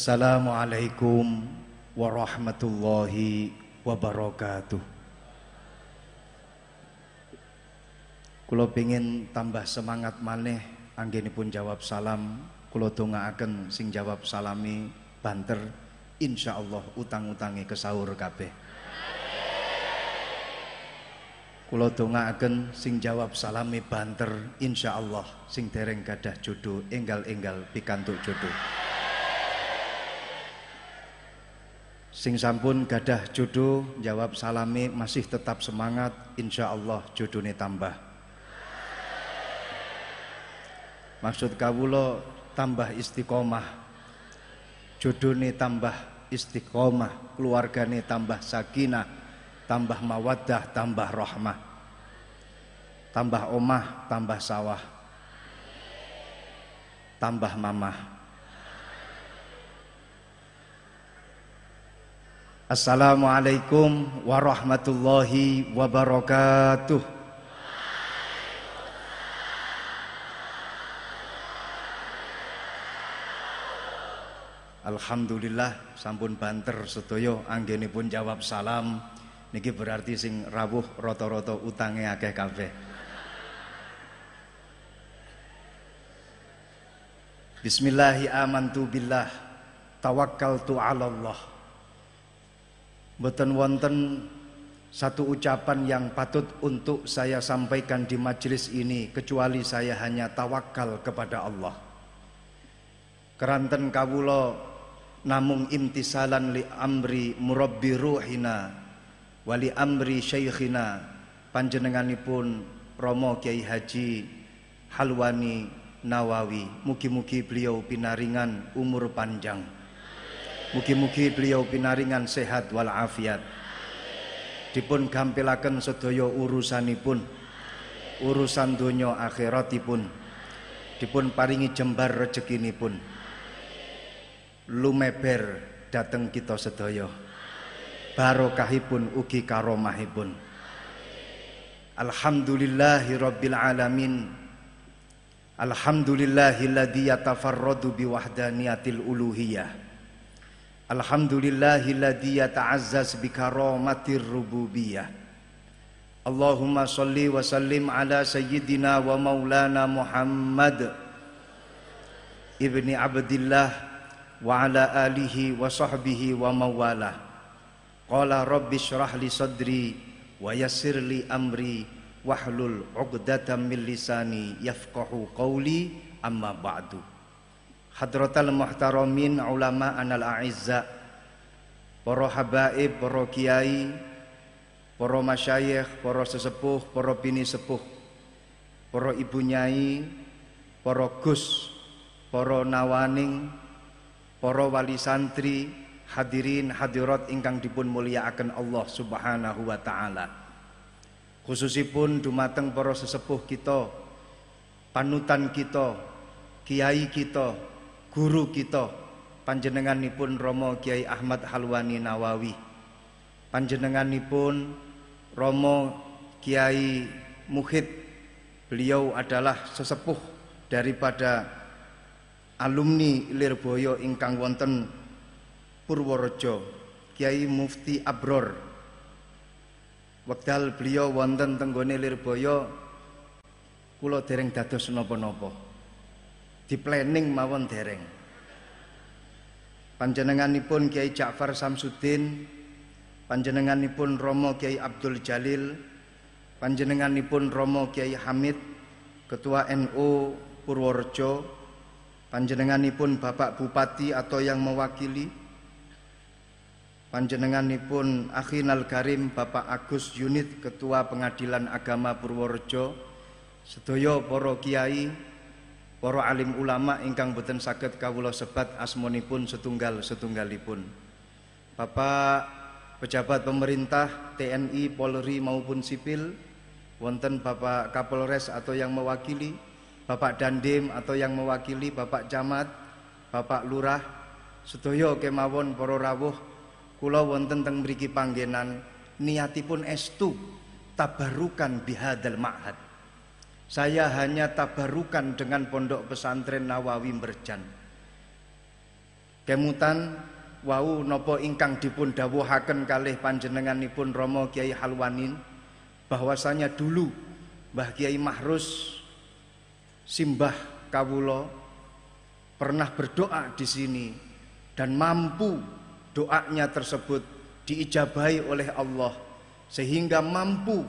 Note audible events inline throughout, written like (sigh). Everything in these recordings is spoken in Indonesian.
Assalamualaikum warahmatullahi wabarakatuh. Kulo pingin tambah semangat maneh anggenipun jawab salam. Kulo dongaaken sing jawab salami banter insyaallah utang-utange kesaur kabeh. Kula dongaaken sing jawab salami banter insyaallah sing dereng gadah jodoh enggal-enggal pikantuk jodoh. Sing sampun gadah jodoh jawab salami masih tetap semangat insyaallah jodohnya tambah. Maksud kawula tambah istiqomah. Jodohnya tambah istiqomah, keluargane tambah sakinah, tambah mawaddah, tambah rahmah. Tambah omah, tambah sawah. Tambah mamah. Assalamualaikum warahmatullahi wabarakatuh. Alhamdulillah sampun banter sedaya anggenipun jawab salam niki berarti sing rawuh rata-rata utange akeh kabeh. Bismillahi amantu billah tawakkaltu 'ala Allah. Mboten wonten satu ucapan yang patut untuk saya sampaikan di majelis ini kecuali saya hanya tawakal kepada Allah. Keranten kawula namung imtisalan li amri murabbi ruhina wali amri syaikhina panjenenganipun Romo Kiai Haji Halwani Nawawi mugi-mugi beliau pinaringan umur panjang mugi-mugi beliau pinaringan sehat walafiat. Dipun gampilaken sedaya urusanipun urusan donya akhiratipun. Dipun paringi jembar rezekinipun lumeber dateng kita sedaya. Barokahipun ugi karomahipun. Alhamdulillahi rabbil alamin. Alhamdulillahilladzi yatafarradu biwahdaniyatil uluhiyah Alhamdulillahilladzi yata'azzaz bikaramatir rububiyah. Allahumma salli wa sallim ala sayyidina wa maulana Muhammad ibni Abdillah wa ala alihi wa sahbihi wa mawalah. Qala rabbi syrah li sadri wa yassir li amri wahlul 'uqdatam min lisani yafqahu qawli amma ba'du hadratal muhtaramin ulama anal a'izza para habaib para kiai para masyayikh para sesepuh para bini sepuh para ibu nyai para gus para nawaning para wali santri hadirin hadirat ingkang dipun mulyakaken Allah Subhanahu wa taala. Khususipun dumateng para sesepuh kita, panutan kita, kiai kita, guru kita, panjenenganipun Romo Kiai Ahmad Halwani Nawawi. Panjenenganipun Romo Kiai Muhid. Beliau adalah sesepuh daripada alumni Lirboyo ingkang wonten Purworejo Kiai Mufti Abror wekdal beliau wonten tenggone Lirboyo kula dereng dados napa-napa di planning mawon dereng. Panjenenganipun Kiai Ja'far Samsudin panjenenganipun Romo Kiai Abdul Jalil panjenenganipun Romo Kiai Hamid Ketua NU Purworejo panjenenganipun Bapak Bupati atau yang mewakili panjenenganipun Akhinal Karim Bapak Agus Unit Ketua Pengadilan Agama Purworejo sedaya para kiai para alim ulama ingkang boten saged kawula sebat asmonipun setunggal setunggalipun Bapak pejabat pemerintah TNI Polri maupun sipil wonten Bapak Kapolres atau yang mewakili Bapak Dandim atau yang mewakili Bapak Camat, Bapak Lurah, sedaya kemawon para rawuh kula wonten teng mriki panggenan niatipun estu tabarukan bihadal ma'had. Saya hanya tabarukan dengan pondok pesantren Nawawi Merjan. Kemutan wau nopo ingkang dipun dawuhaken kalih panjenenganipun Romo Kiai Halwanin bahwasanya dulu Mbah Kiai Mahrus Simbah Kawulo pernah berdoa di sini dan mampu doanya tersebut diijabahi oleh Allah sehingga mampu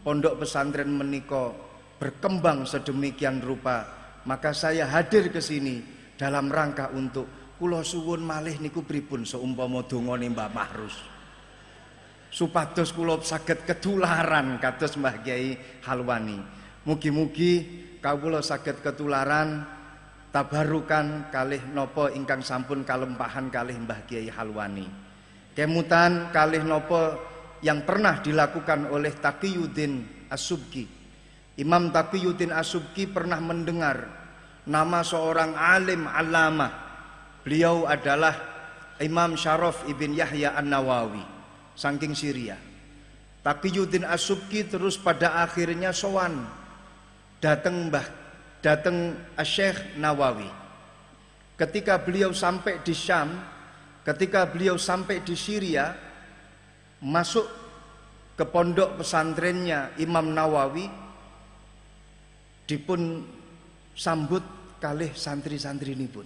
pondok pesantren meniko berkembang sedemikian rupa maka saya hadir ke sini dalam rangka untuk kula suwun malih niku pripun seumpama dongane Mbah Mahrus supados kula saged ketularan kados Mbah Kiai Halwani mugi-mugi kawula saged ketularan tabarukan kalih nopo ingkang sampun kalempahan kalih Mbah Kiai Halwani. Kemutan kalih nopo yang pernah dilakukan oleh Taqiyuddin Asubki. Imam Taqiyuddin Asubki pernah mendengar nama seorang alim alama. Beliau adalah Imam Syaraf ibn Yahya An-Nawawi, saking Syria. Taqiyuddin Asubki terus pada akhirnya sowan datang Mbah datang Syekh Nawawi. Ketika beliau sampai di Syam, ketika beliau sampai di Syria, masuk ke pondok pesantrennya Imam Nawawi dipun sambut kalih santri-santri ini pun.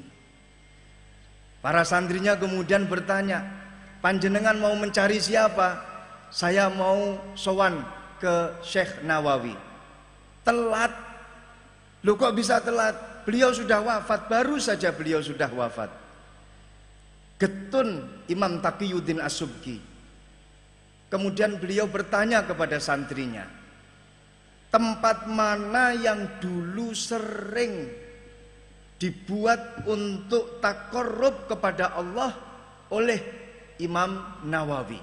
Para santrinya kemudian bertanya, panjenengan mau mencari siapa? Saya mau sowan ke Syekh Nawawi. Telat Loh kok bisa telat? Beliau sudah wafat, baru saja beliau sudah wafat. Getun Imam Taqiyuddin Asubki. Kemudian beliau bertanya kepada santrinya, tempat mana yang dulu sering dibuat untuk takorup kepada Allah oleh Imam Nawawi.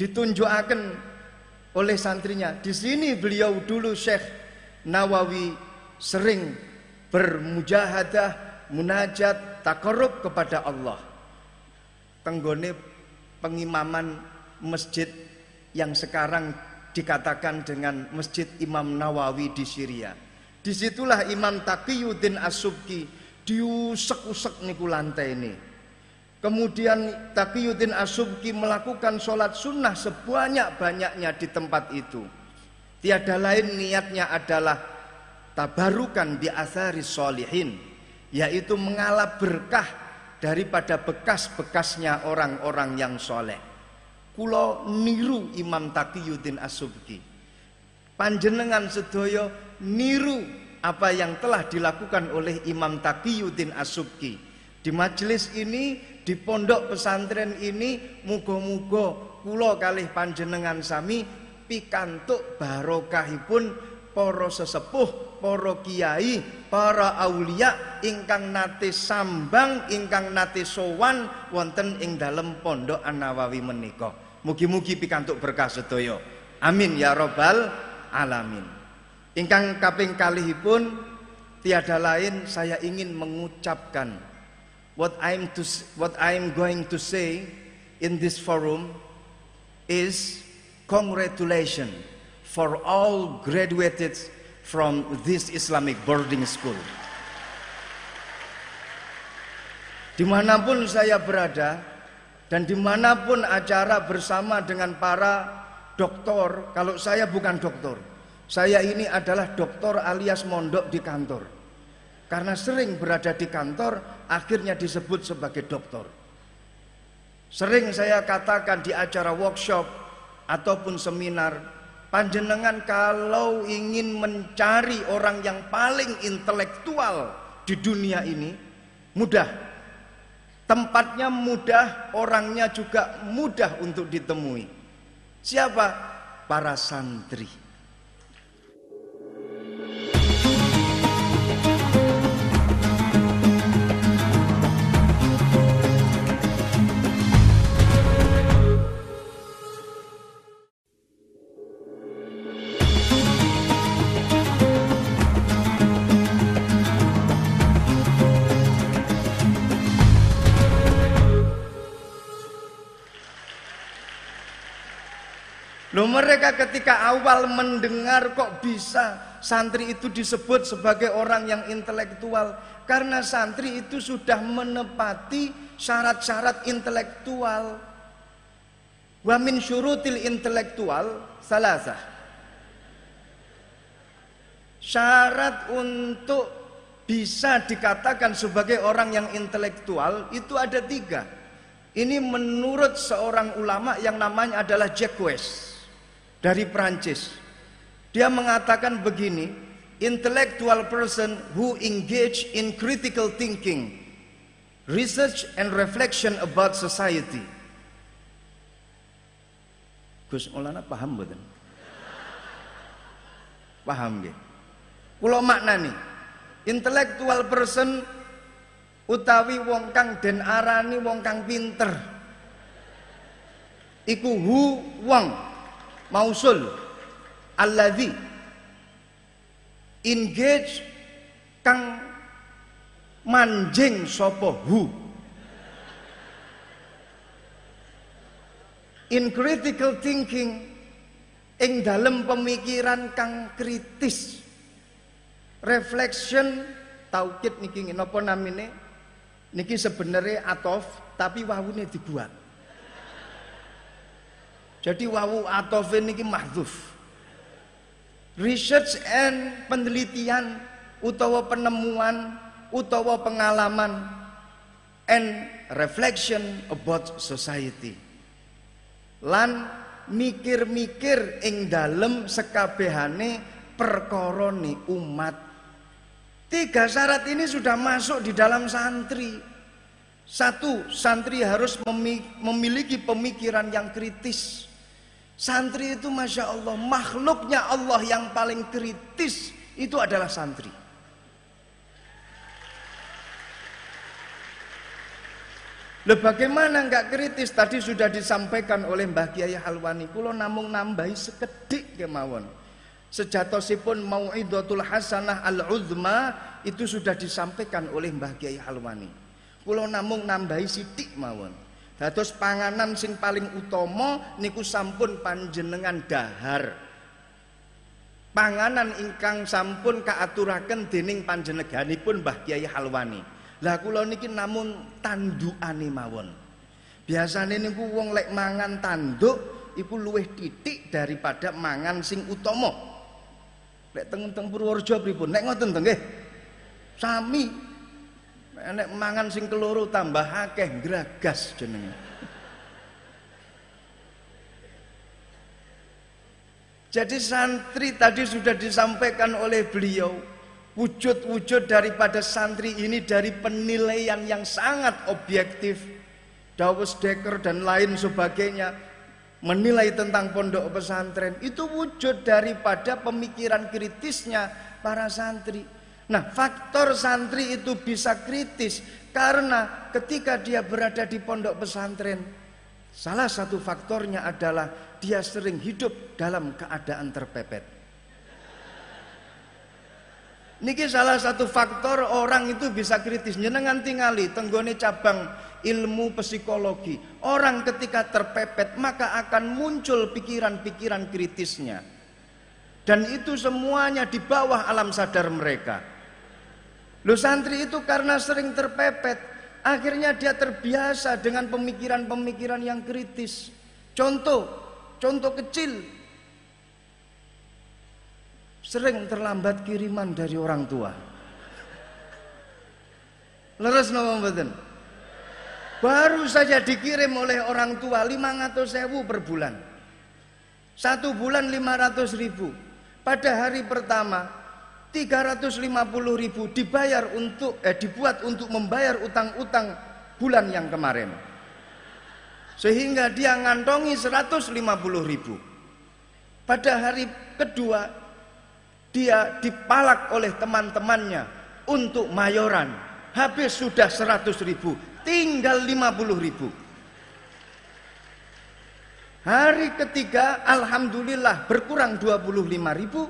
Ditunjukkan oleh santrinya. Di sini beliau dulu Syekh Nawawi sering bermujahadah, munajat, takarub kepada Allah. Tenggone pengimaman masjid yang sekarang dikatakan dengan Masjid Imam Nawawi di Syria. Di situlah Imam Taqiyuddin As-Subki diusek-usek niku lantai ini. Kemudian Taqiyuddin As-Subki melakukan sholat sunnah sebanyak-banyaknya di tempat itu. Tiada lain niatnya adalah tabarukan bi asari solihin yaitu mengalap berkah daripada bekas-bekasnya orang-orang yang soleh kulo niru Imam Taqiyuddin Asubki panjenengan sedoyo niru apa yang telah dilakukan oleh Imam Taqiyuddin Asubki di majelis ini di pondok pesantren ini mugo-mugo kulo kalih panjenengan sami pikantuk barokahipun para sesepuh para kiai, para aulia ingkang nate sambang, ingkang nate sowan wonten ing dalem pondok An-Nawawi menika. Mugi-mugi pikantuk berkah sedaya. Amin ya robbal alamin. Ingkang kaping kalihipun tiada lain saya ingin mengucapkan what I'm to what I'm going to say in this forum is congratulations for all graduated from this Islamic boarding school. Di mana pun saya berada dan di mana pun acara bersama dengan para doktor, kalau saya bukan dokter, saya ini adalah dokter alias mondok di kantor. Karena sering berada di kantor, akhirnya disebut sebagai dokter. Sering saya katakan di acara workshop ataupun seminar, Panjenengan kalau ingin mencari orang yang paling intelektual di dunia ini mudah. Tempatnya mudah, orangnya juga mudah untuk ditemui. Siapa? Para santri. Loh mereka ketika awal mendengar kok bisa santri itu disebut sebagai orang yang intelektual karena santri itu sudah menepati syarat-syarat intelektual. Wa min syurutil intelektual salasa. Syarat untuk bisa dikatakan sebagai orang yang intelektual itu ada tiga. Ini menurut seorang ulama yang namanya adalah Jacques West dari Prancis. Dia mengatakan begini, intellectual person who engage in critical thinking, research and reflection about society. Gus Maulana paham betul? Paham nggih? Kula maknani, intellectual person utawi wong kang den arani wong kang pinter. Iku hu wong mausul. Alladhi. Engage kang manjing sapa hu. In critical thinking ing dalam pemikiran kang kritis. Reflection taukid niki napa namine? Niki sebenarnya atof tapi wawune dibuat jadi wawu atof ini mahdzuf. Research and penelitian utawa penemuan utawa pengalaman and reflection about society. Lan mikir-mikir ing dalem sekabehane perkara umat. Tiga syarat ini sudah masuk di dalam santri. Satu, santri harus memiliki pemikiran yang kritis. Santri itu Masya Allah Makhluknya Allah yang paling kritis Itu adalah santri. Loh bagaimana nggak kritis? Tadi sudah disampaikan oleh Mbah Kiai Halwani. Kulo namung nambahi sekedik kemawon. Sejatosipun mau'idatul hasanah al-uzma Itu sudah disampaikan oleh Mbah Kiai Halwani. Kulo namung nambahi sidik mawon Dados panganan sing paling utama niku sampun panjenengan dahar. Panganan ingkang sampun kaaturaken dening panjenenganipun Mbah Kiai Halwani. Lah kula niki namun tandukane mawon. Biasane niku wong lek mangan tanduk iku luwih titik daripada mangan sing utama. Lek teng-teng Purworejo pripun? Nek ngoten to nggih. Sami Enek mangan sing keloro tambah akeh gragas jenenge. Jadi santri tadi sudah disampaikan oleh beliau Wujud-wujud daripada santri ini dari penilaian yang sangat objektif Dawes Dekker dan lain sebagainya Menilai tentang pondok pesantren Itu wujud daripada pemikiran kritisnya para santri Nah, faktor santri itu bisa kritis karena ketika dia berada di pondok pesantren, salah satu faktornya adalah dia sering hidup dalam keadaan terpepet. Niki salah satu faktor orang itu bisa kritis. Jenengan tingali tenggone cabang ilmu psikologi. Orang ketika terpepet maka akan muncul pikiran-pikiran kritisnya. Dan itu semuanya di bawah alam sadar mereka. Lo santri itu karena sering terpepet, akhirnya dia terbiasa dengan pemikiran-pemikiran yang kritis. Contoh, contoh kecil. Sering terlambat kiriman dari orang tua. Leres nama mboten? Baru saja dikirim oleh orang tua 500 sewu per bulan. Satu bulan 500 ribu. Pada hari pertama 350 ribu dibayar untuk eh, dibuat untuk membayar utang-utang bulan yang kemarin. Sehingga dia ngantongi 150 ribu. Pada hari kedua dia dipalak oleh teman-temannya untuk mayoran. Habis sudah 100 ribu tinggal 50 ribu. Hari ketiga Alhamdulillah berkurang 25 ribu.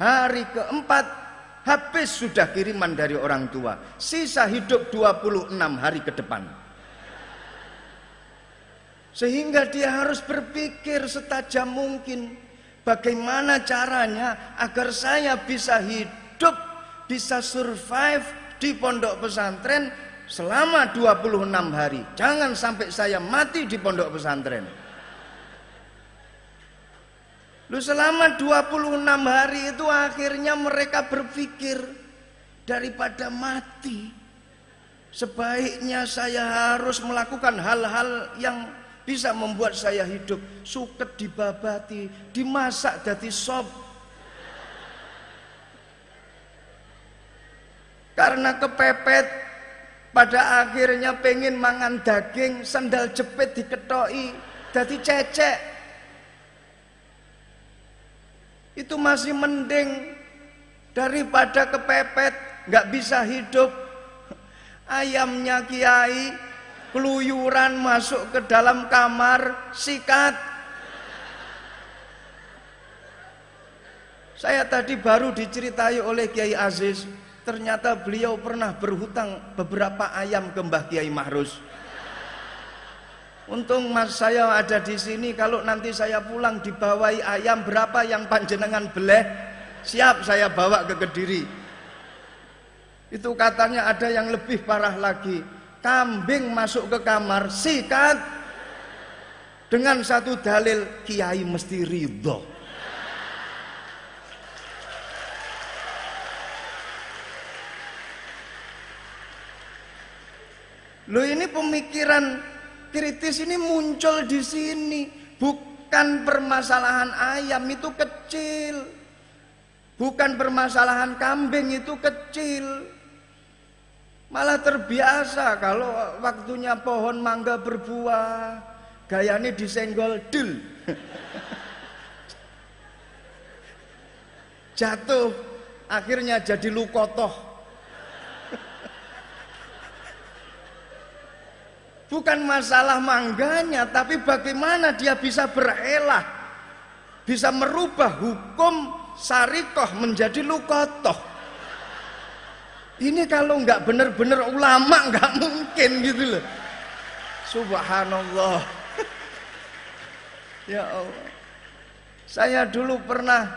Hari keempat Habis sudah kiriman dari orang tua. Sisa hidup 26 hari ke depan. Sehingga dia harus berpikir setajam mungkin bagaimana caranya agar saya bisa hidup, bisa survive di pondok pesantren selama 26 hari. Jangan sampai saya mati di pondok pesantren. Lu selama 26 hari itu akhirnya mereka berpikir daripada mati sebaiknya saya harus melakukan hal-hal yang bisa membuat saya hidup. Suket dibabati dimasak jadi sop. Karena kepepet pada akhirnya pengen mangan daging sandal jepit diketoi jadi cecek itu masih mending daripada kepepet nggak bisa hidup. Ayamnya kiai keluyuran masuk ke dalam kamar sikat. Saya tadi baru diceritai oleh Kiai Aziz ternyata beliau pernah berhutang beberapa ayam ke Mbah Kiai Mahrus Untung mas saya ada di sini kalau nanti saya pulang dibawai ayam berapa yang panjenengan beleh? Siap saya bawa ke Kediri. Itu katanya ada yang lebih parah lagi. Kambing masuk ke kamar sikat. Dengan satu dalil kiai mesti ridho. Lo ini pemikiran kritis ini muncul di sini, bukan permasalahan ayam itu kecil. Bukan permasalahan kambing itu kecil. Malah terbiasa kalau waktunya pohon mangga berbuah, gayanya disenggol dul. (laughs) Jatuh, akhirnya jadi lukotoh. Bukan masalah mangganya, tapi bagaimana dia bisa berelah, bisa merubah hukum sarikoh menjadi lukotoh. Ini kalau nggak benar-benar ulama nggak mungkin gitu loh. Subhanallah. ya Allah. Saya dulu pernah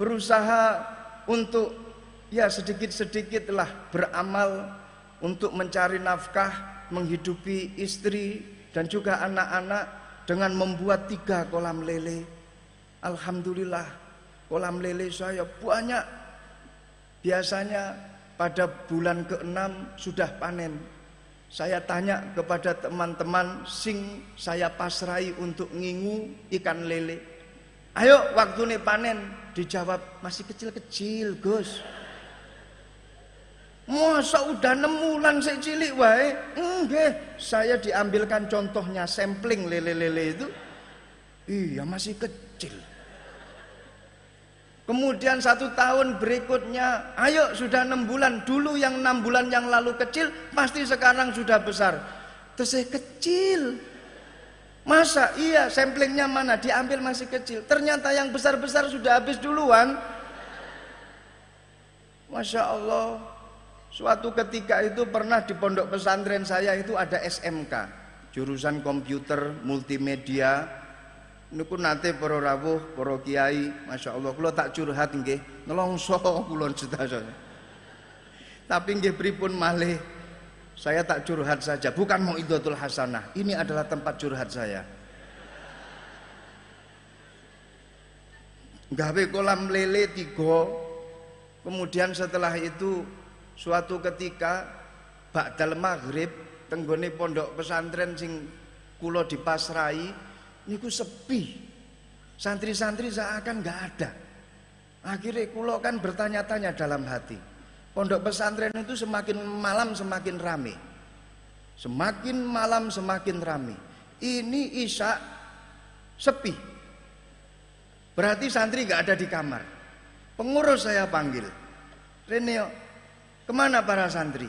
berusaha untuk ya sedikit-sedikit lah beramal untuk mencari nafkah, menghidupi istri dan juga anak-anak dengan membuat tiga kolam lele. Alhamdulillah kolam lele saya banyak. Biasanya pada bulan ke-6 sudah panen. Saya tanya kepada teman-teman sing saya pasrai untuk ngingu ikan lele. Ayo waktu ini panen. Dijawab masih kecil-kecil Gus. Masa udah enam bulan saya cilik wae? Enggak, saya diambilkan contohnya sampling lele-lele itu. Iya masih kecil. Kemudian satu tahun berikutnya, ayo sudah enam bulan. Dulu yang enam bulan yang lalu kecil, pasti sekarang sudah besar. Terus saya kecil. Masa iya samplingnya mana? Diambil masih kecil. Ternyata yang besar-besar sudah habis duluan. Masya Allah. Suatu ketika itu pernah di pondok pesantren saya itu ada SMK. Jurusan komputer multimedia niku nate para rawuh, para kiai, masyaallah kula tak curhat nggih, nelongso (laughs) kula sedasa. Tapi nggih pripun malih saya tak curhat saja, bukan mau idotul hasanah. Ini adalah tempat curhat saya. Gawe kolam lele tiga, kemudian setelah itu suatu ketika Ba'dal Maghrib tenggone pondok pesantren sing kula dipasrai niku sepi. Santri-santri seakan nggak ada. Akhirnya kulo kan bertanya-tanya dalam hati. Pondok pesantren itu semakin malam semakin rame. Semakin malam semakin rame. Ini Isya sepi. Berarti santri nggak ada di kamar. Pengurus saya panggil. Reneo, ke mana para santri?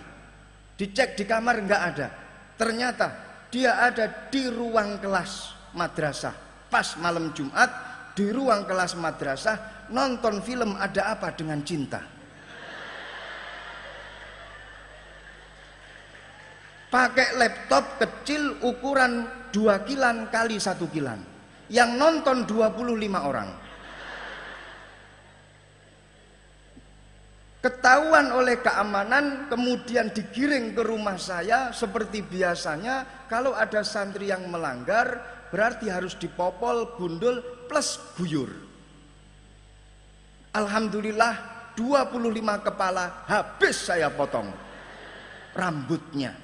Dicek di kamar nggak ada. Ternyata dia ada di ruang kelas madrasah pas malam Jumat di ruang kelas madrasah nonton film ada apa dengan cinta pakai laptop kecil ukuran 2 kilan kali 1 kilan. Yang nonton 25 orang. Ketahuan oleh keamanan kemudian digiring ke rumah saya seperti biasanya kalau ada santri yang melanggar berarti harus dipopol, gundul plus guyur. Alhamdulillah 25 kepala habis saya potong rambutnya.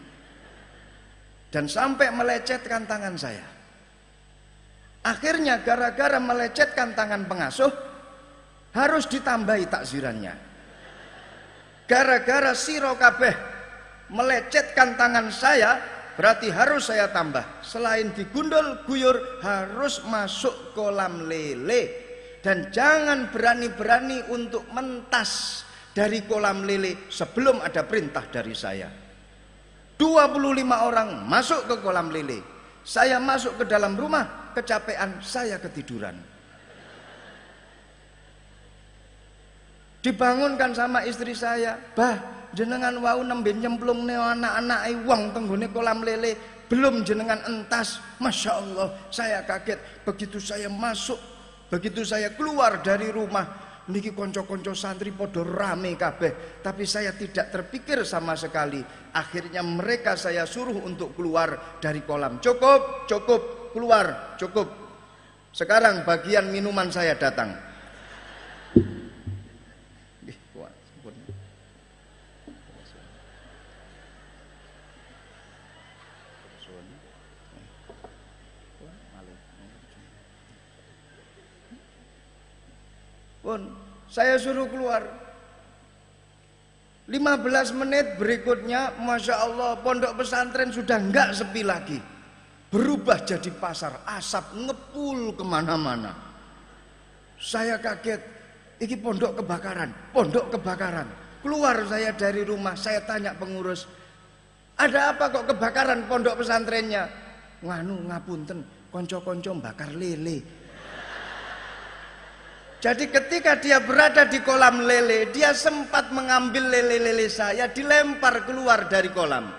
Dan sampai melecetkan tangan saya. Akhirnya gara-gara melecetkan tangan pengasuh harus ditambahi takzirannya. Gara-gara siro kabeh melecetkan tangan saya, berarti harus saya tambah. Selain digundul, guyur, harus masuk kolam lele. Dan jangan berani-berani untuk mentas dari kolam lele sebelum ada perintah dari saya. 25 orang masuk ke kolam lele. Saya masuk ke dalam rumah, kecapean, saya ketiduran. Dibangunkan sama istri saya, "Bah, jenengan wau nembe nyemplung neo anak-anak wong tenggone kolam lele, belum jenengan entas." Masya Allah, saya kaget. Begitu saya masuk, begitu saya keluar dari rumah, niki konco-konco santri podo rame kabeh, tapi saya tidak terpikir sama sekali. Akhirnya mereka saya suruh untuk keluar dari kolam. Cukup, cukup, keluar, cukup. Sekarang bagian minuman saya datang. Pun saya suruh keluar. 15 menit berikutnya Masya Allah pondok pesantren sudah enggak sepi lagi. Berubah jadi pasar Asap ngepul ke mana-mana. Saya kaget Iki pondok kebakaran Pondok kebakaran. Keluar saya dari rumah Saya tanya pengurus Ada apa kok kebakaran pondok pesantrennya? Nganu ngapunten Konco-konco bakar lele jadi ketika dia berada di kolam lele, dia sempat mengambil lele-lele saya, dilempar keluar dari kolam.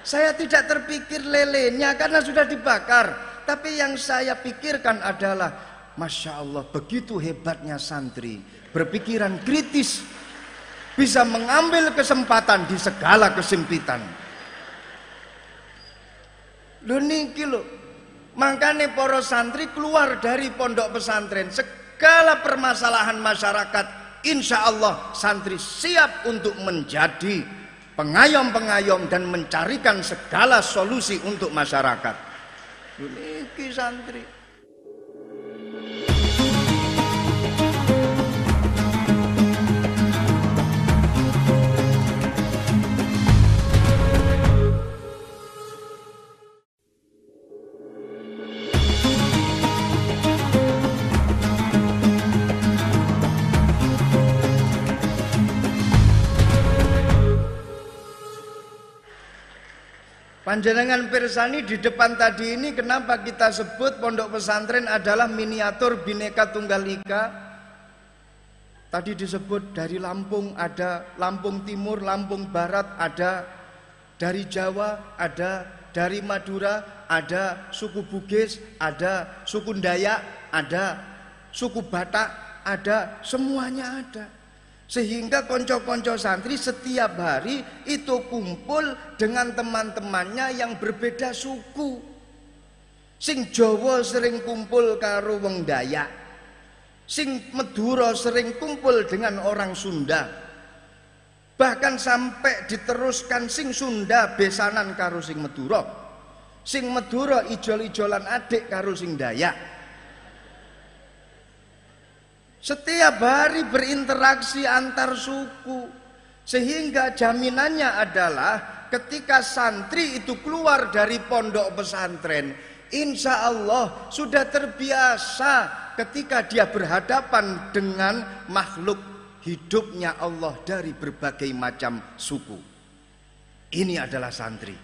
Saya tidak terpikir lelenya karena sudah dibakar. Tapi yang saya pikirkan adalah, Masya Allah begitu hebatnya santri. Berpikiran kritis. Bisa mengambil kesempatan di segala kesempitan. Lu niki lo. Makanya poros santri keluar dari pondok pesantren segala permasalahan masyarakat insya Allah santri siap untuk menjadi pengayom-pengayom dan mencarikan segala solusi untuk masyarakat. Ini santri Panjenengan Pirsani di depan tadi ini kenapa kita sebut pondok pesantren adalah miniatur bineka tunggal ika? Tadi disebut dari Lampung ada Lampung Timur, Lampung Barat ada dari Jawa ada dari Madura ada suku Bugis, ada suku Dayak, ada suku Batak, ada semuanya ada. Sehingga konco-konco santri setiap hari itu kumpul dengan teman-temannya yang berbeda suku. Sing Jawa sering kumpul karo wong Dayak. Sing Madura sering kumpul dengan orang Sunda. Bahkan sampai diteruskan sing Sunda besanan karo sing Madura. Sing Madura ijol-ijolan adik karo sing Dayak. Setiap hari berinteraksi antar suku. Sehingga jaminannya adalah ketika santri itu keluar dari pondok pesantren. Insya Allah sudah terbiasa ketika dia berhadapan dengan makhluk hidupnya Allah dari berbagai macam suku. Ini adalah santri.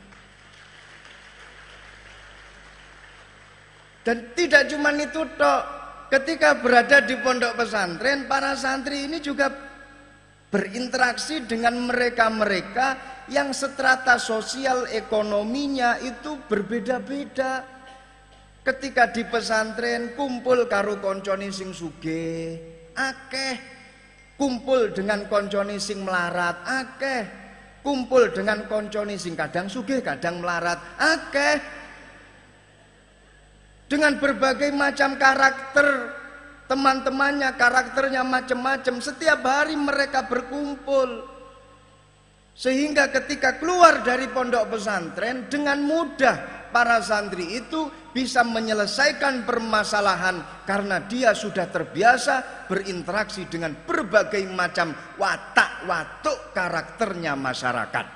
Dan tidak cuma itu toh ketika berada di pondok pesantren para santri ini juga berinteraksi dengan mereka-mereka yang strata sosial ekonominya itu berbeda-beda. Ketika di pesantren kumpul karo koncone sing suge, akeh. Kumpul dengan koncone sing melarat, akeh. Kumpul dengan koncone sing kadang suge, kadang melarat, akeh dengan berbagai macam karakter teman-temannya karakternya macam-macam setiap hari mereka berkumpul sehingga ketika keluar dari pondok pesantren dengan mudah para santri itu bisa menyelesaikan permasalahan karena dia sudah terbiasa berinteraksi dengan berbagai macam watak-watuk karakternya masyarakat.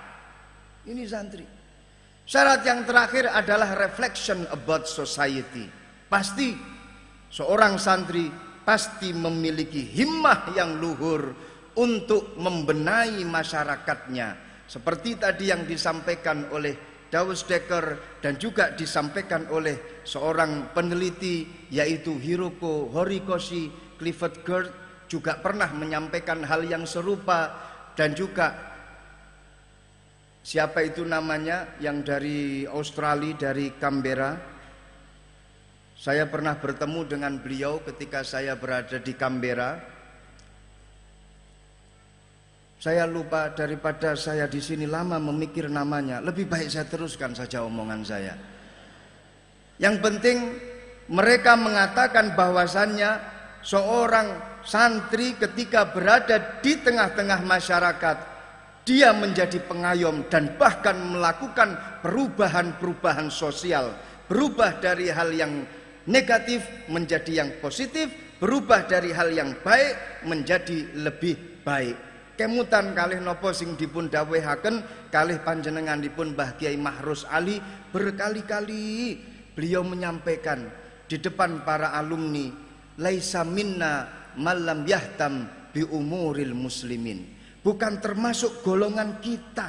Ini santri. Syarat yang terakhir adalah reflection about society. Pasti seorang santri pasti memiliki himmah yang luhur untuk membenahi masyarakatnya. Seperti tadi yang disampaikan oleh Dawes Dekker dan juga disampaikan oleh seorang peneliti yaitu Hiroko Horikoshi Clifford Gert juga pernah menyampaikan hal yang serupa dan juga siapa itu namanya yang dari Australia dari Canberra saya pernah bertemu dengan beliau ketika saya berada di Canberra saya lupa daripada saya di sini lama memikir namanya. Lebih baik saya teruskan saja omongan saya. Yang penting mereka mengatakan bahwasannya seorang santri ketika berada di tengah-tengah masyarakat dia menjadi pengayom dan bahkan melakukan perubahan-perubahan sosial, berubah dari hal yang negatif menjadi yang positif, berubah dari hal yang baik menjadi lebih baik. Kemutan kalih nopo sing dipun dawuhaken kalih panjenenganipun Mbah Kiai Mahrus Ali berkali-kali beliau menyampaikan di depan para alumni laisa minna malam yahtam bi umuril muslimin bukan termasuk golongan kita.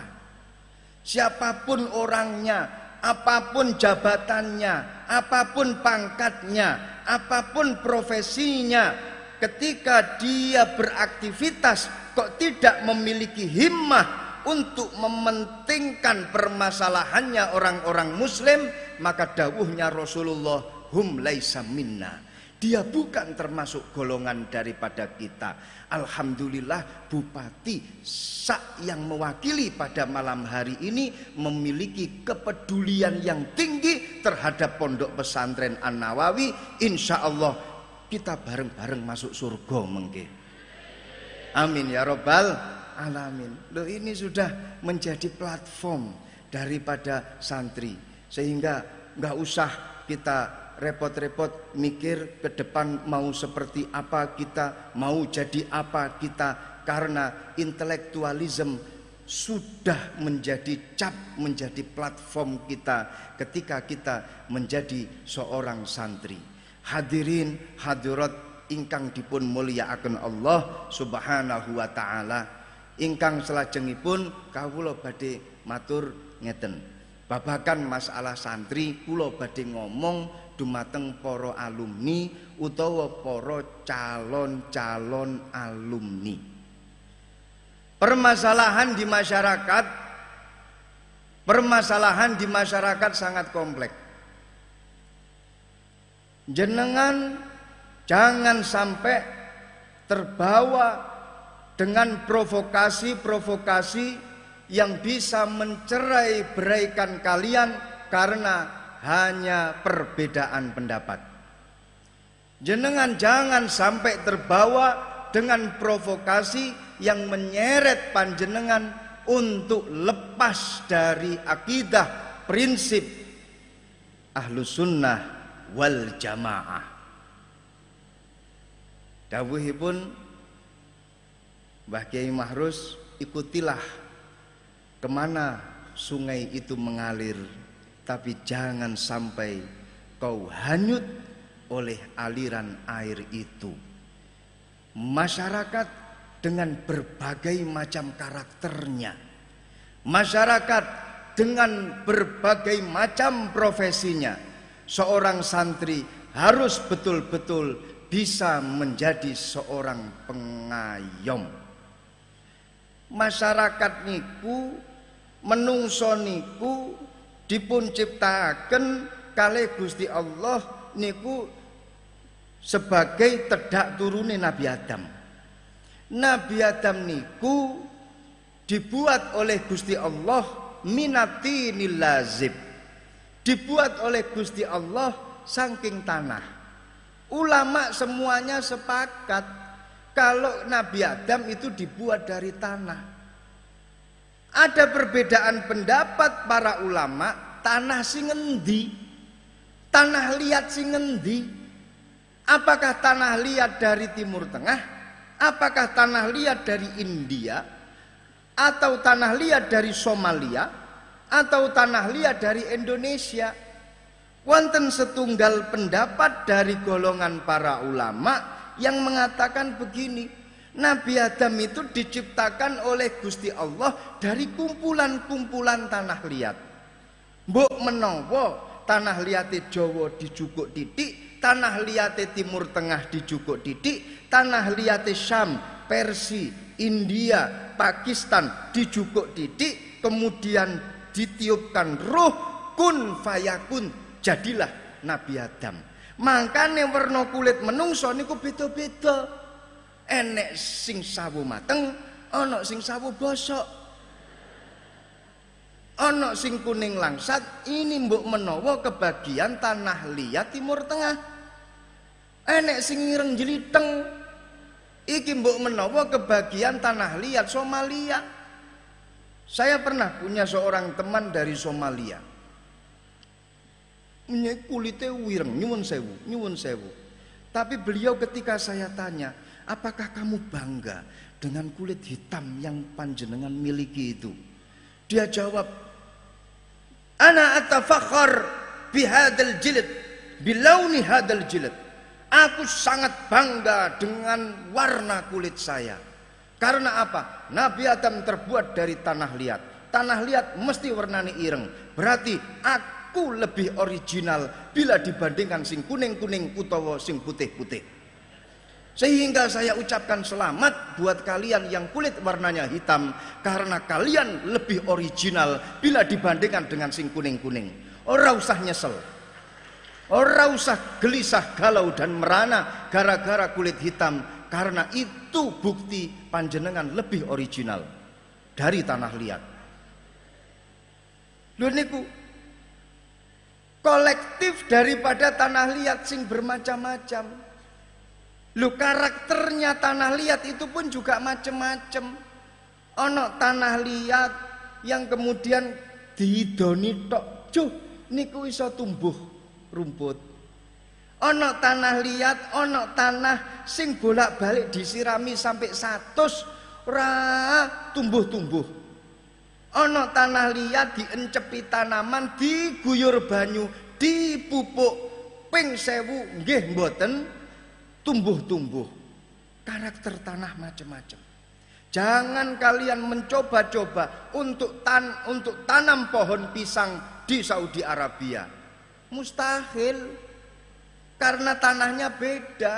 Siapa pun orangnya apa pun jabatannya apa pun pangkatnya apa pun profesinya ketika dia beraktivitas kok tidak memiliki himmah untuk mementingkan permasalahannya orang-orang muslim maka dawuhnya Rasulullah hum laisa minna dia bukan termasuk golongan daripada kita Alhamdulillah Bupati Sak yang mewakili pada malam hari ini memiliki kepedulian yang tinggi terhadap pondok pesantren An Nawawi Insya Allah kita bareng-bareng masuk surga mengke. Amin ya robbal alamin. Loh ini sudah menjadi platform daripada santri sehingga nggak usah kita repot-repot mikir ke depan mau seperti apa kita, mau jadi apa kita karena intelektualisme sudah menjadi cap, menjadi platform kita ketika kita menjadi seorang santri. Hadirin hadirat ingkang dipun mulyakaken Allah Subhanahu wa taala. Ingkang selajengipun kawula badhe matur ngeten. Babakan masalah santri kula badhe ngomong dumateng para alumni utawa para calon-calon alumni. Permasalahan di masyarakat permasalahan di masyarakat sangat kompleks. Jenengan Jangan sampai terbawa dengan provokasi-provokasi yang bisa mencerai beraikan kalian karena hanya perbedaan pendapat. Jenengan jangan sampai terbawa dengan provokasi yang menyeret panjenengan untuk lepas dari akidah prinsip ahlu sunnah wal jamaah. Dawuhipun Mbah Kiai Mahrus ikutilah ke mana sungai itu mengalir tapi jangan sampai kau hanyut oleh aliran air itu. Masyarakat dengan berbagai macam karakternya. Masyarakat dengan berbagai macam profesinya. Seorang santri harus betul-betul bisa menjadi seorang pengayom. Masyarakat niku menungso niku dipun ciptaken kalih Gusti Allah niku sebagai tedak turune Nabi Adam. Nabi Adam niku dibuat oleh Gusti Allah minati nilazib. Dibuat oleh Gusti Allah saking tanah. Ulama semuanya sepakat kalau Nabi Adam itu dibuat dari tanah. Ada perbedaan pendapat para ulama, tanah sing ngendi? Tanah liat sing ngendi? Apakah tanah liat dari Timur Tengah? Apakah tanah liat dari India? Atau tanah liat dari Somalia? Atau tanah liat dari Indonesia? Wonten setunggal pendapat dari golongan para ulama yang mengatakan begini, Nabi Adam itu diciptakan oleh Gusti Allah dari kumpulan-kumpulan tanah liat. Mbok menowo tanah liate Jawa dijukuk titik, tanah liate Timur Tengah dijukuk titik, tanah liate Syam, Persi, India, Pakistan dijukuk titik, kemudian ditiupkan roh kun fayakun jadilah Nabi Adam makanya warna kulit menungso niku beda-beda enek sing sawu mateng ana sing sawu bosok. Ana sing kuning langsat ini mbok menawa kebagian tanah liat timur tengah. Enek sing ireng jeliteng iki mbok menawa kebagian tanah liat Somalia. Saya pernah punya seorang teman dari Somalia. Kulitnya wireng nyuwun sewu nyuwun sewu. Tapi beliau ketika saya tanya apakah kamu bangga dengan kulit hitam yang panjenengan miliki itu? Dia jawab ana atafakhar bihadal jilid bilauni hadal jilid. Aku sangat bangga dengan warna kulit saya. Karena apa? Nabi Adam terbuat dari tanah liat. Tanah liat mesti warnanya ireng. Berarti aku lebih original bila dibandingkan sing kuning-kuning utawa sing putih-putih. Sehingga saya ucapkan selamat buat kalian yang kulit warnanya hitam karena kalian lebih original bila dibandingkan dengan sing kuning-kuning. Ora usah nyesel. Ora usah gelisah galau dan merana gara-gara kulit hitam karena itu bukti panjenengan lebih original dari tanah liat. Lho niku kolektif daripada tanah liat sing bermacam-macam. Lu karakternya tanah liat itu pun juga macam-macam. Ono tanah liat yang kemudian diidoni tok, cuh niku iso tumbuh rumput. Ono tanah liat, ono tanah sing bolak-balik disirami sampai satu ra tumbuh-tumbuh. Ana tanah liat diencepi tanaman, diguyur banyu, dipupuk ping sewu nggih mboten tumbuh-tumbuh. Karakter tanah macam-macam. Jangan kalian mencoba-coba untuk tan untuk tanam pohon pisang di Saudi Arabia. Mustahil. Karena tanahnya beda.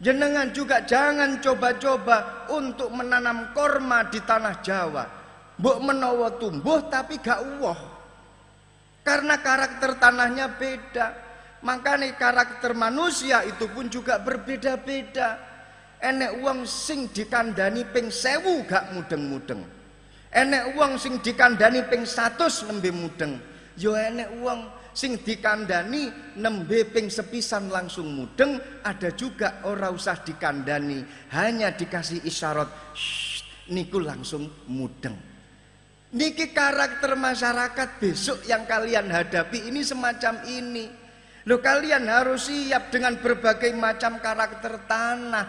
Jenengan juga jangan coba-coba untuk menanam korma di tanah Jawa Mbok menawa tumbuh tapi gak uwoh. Karena karakter tanahnya beda. Makanya karakter manusia itu pun juga berbeda-beda. Enek uang sing dikandani ping sewu gak mudeng-mudeng. Enek uang sing dikandani ping satus nembe mudeng. Yo enek uang sing dikandani nembe ping sepisan langsung mudeng. Ada juga orang usah dikandani. Hanya dikasih isyarat. Niku langsung mudeng. Niki karakter masyarakat besok yang kalian hadapi ini semacam ini. Lo kalian harus siap dengan berbagai macam karakter tanah.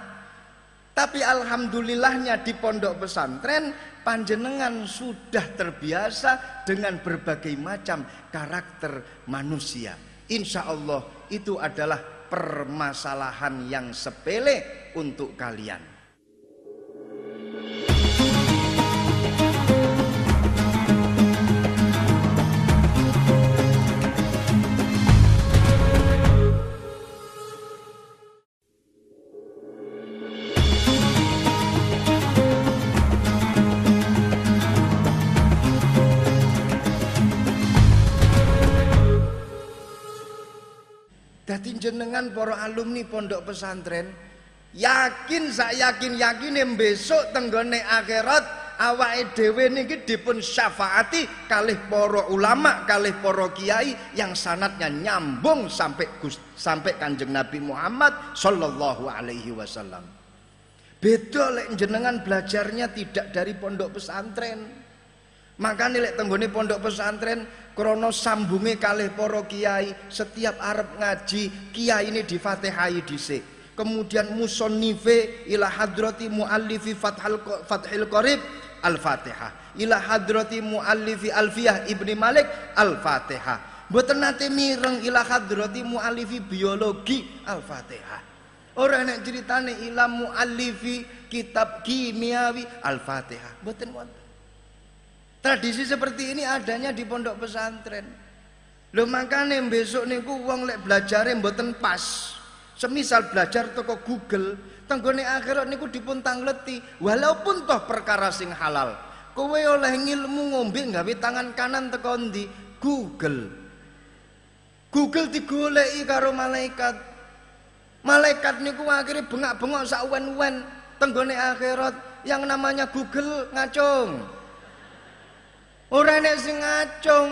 Tapi alhamdulillahnya di pondok pesantren panjenengan sudah terbiasa dengan berbagai macam karakter manusia. Insya Allah itu adalah permasalahan yang sepele untuk kalian. Jenengan para alumni pondok pesantren yakin sak yakin yakin besok tenggone akhirat awake dhewe niki dipun syafaati kalih para ulama, kalih para kiai yang sanatnya nyambung sampai sampai Kanjeng Nabi Muhammad sallallahu alaihi wasallam. Beda lek jenengan belajarnya tidak dari pondok pesantren. Makanya lek tenggone pondok pesantren krono sambunge kalih para kiai setiap Arab ngaji kiai ini di Fatihai dhisik. Kemudian musonnife ila hadrati muallifi fathal fathil qarib Al-Fatihah. Ila hadrati muallifi Alfiyah Ibni Malik Al-Fatihah. Mboten nate mireng ila hadrati muallifi biologi Al-Fatihah. Orang nek ceritane ila muallifi kitab kimiawi Al-Fatihah. Mboten wonten. Tradisi seperti ini adanya di pondok pesantren. Lho makane besok niku wong lek belajare mboten pas. Semisal belajar toko Google, tenggone akhirat niku dipun tangleti walaupun toh perkara sing halal kowe oleh ngilmu ngombe nggawe tangan kanan teko ndi Google. Google digoleki karo malaikat. Malaikat niku akhirnya bengak-bengok sak wen-wen tenggone akhirat yang namanya Google ngacung orang sing ngacung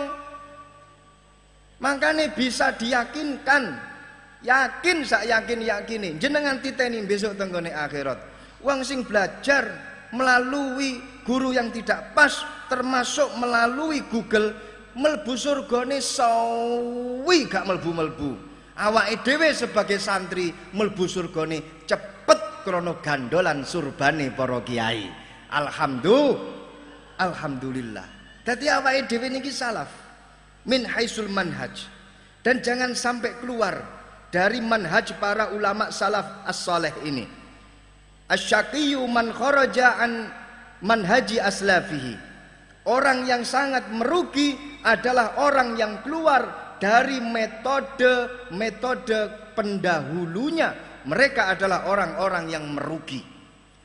makanya bisa diyakinkan Yakin sak yakin yakini jenengan titeni besok tenggone akhirat. Wong sing belajar melalui guru yang tidak pas termasuk melalui Google melbu surgane sawi gak melbu-melbu. Awake dhewe sebagai santri melbu surgane cepet krono gandolan surbane para kiai. Alhamdulillah. Alhamdulillah. Dadi awake dhewe niki salaf min haisul manhaj. Dan jangan sampai keluar dari manhaj para ulama salaf as-saleh ini. Asyaqiyu man kharaja an manhaji aslafihi. Orang yang sangat merugi adalah orang yang keluar dari metode-metode pendahulunya. Mereka adalah orang-orang yang merugi.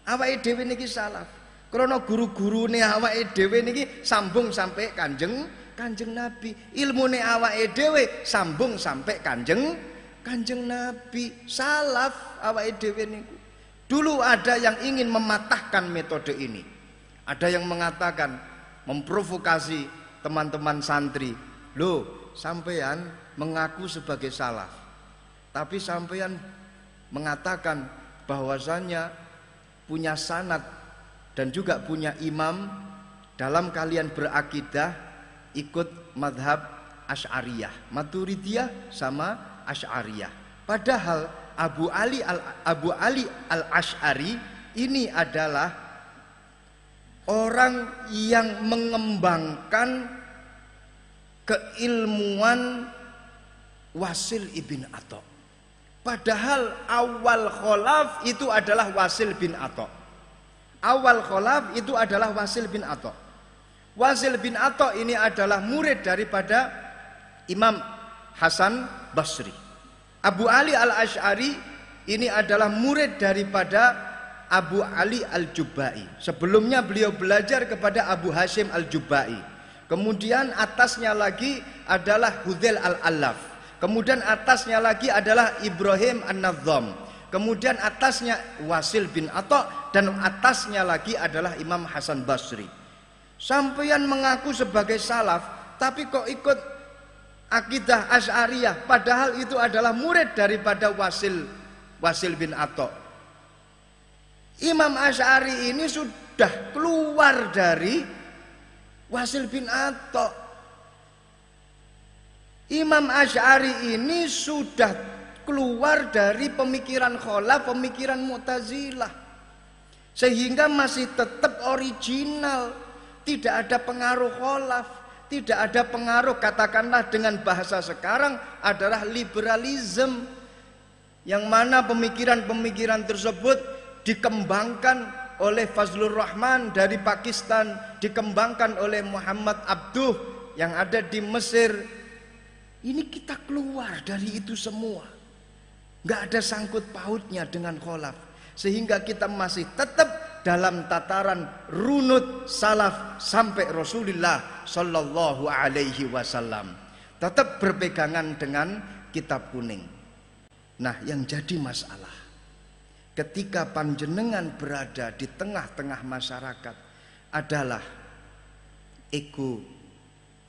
Awake dhewe niki salaf. Krana guru-gurune awake dhewe niki sambung sampai Kanjeng Kanjeng Nabi. Ilmune awake dhewe sambung sampai Kanjeng Kanjeng Nabi salaf awake dhewe niku. Dulu ada yang ingin mematahkan metode ini. Ada yang mengatakan memprovokasi teman-teman santri. Loh, sampean mengaku sebagai salaf. Tapi sampean mengatakan bahwasannya punya sanat dan juga punya imam dalam kalian berakidah ikut madhab Ash'ariyah, Maturidiyah sama Asy'ariyah. Padahal Abu Ali al Abu Ali al Ash'ari ini adalah orang yang mengembangkan keilmuan Wasil ibn Atok. Padahal awal kholaf itu adalah Wasil bin Atok. Awal kholaf itu adalah Wasil bin Atok. Wasil bin Atok ini adalah murid daripada Imam Hasan Basri. Abu Ali Al-Ash'ari ini adalah murid daripada Abu Ali Al-Jubai. Sebelumnya beliau belajar kepada Abu Hashim Al-Jubai. Kemudian atasnya lagi adalah Hudzail Al-Alaf. Kemudian atasnya lagi adalah Ibrahim An-Nadzam. Kemudian atasnya Wasil bin Atok dan atasnya lagi adalah Imam Hasan Basri. Sampaian mengaku sebagai salaf, tapi kok ikut akidah Asy'ariyah padahal itu adalah murid daripada Wasil Wasil bin Atok. Imam Asy'ari ini sudah keluar dari Wasil bin Atok. Imam Asy'ari ini sudah keluar dari pemikiran kholaf, pemikiran Mu'tazilah. Sehingga masih tetap original, tidak ada pengaruh kholaf tidak ada pengaruh katakanlah dengan bahasa sekarang adalah liberalisme yang mana pemikiran-pemikiran tersebut dikembangkan oleh Fazlur Rahman dari Pakistan dikembangkan oleh Muhammad Abduh yang ada di Mesir. Ini kita keluar dari itu semua nggak ada sangkut pautnya dengan kholaf. Sehingga kita masih tetap dalam tataran runut salaf sampai Rasulullah Shallallahu Alaihi Wasallam. Tetap berpegangan dengan kitab kuning. Nah, yang jadi masalah ketika panjenengan berada di tengah-tengah masyarakat adalah ego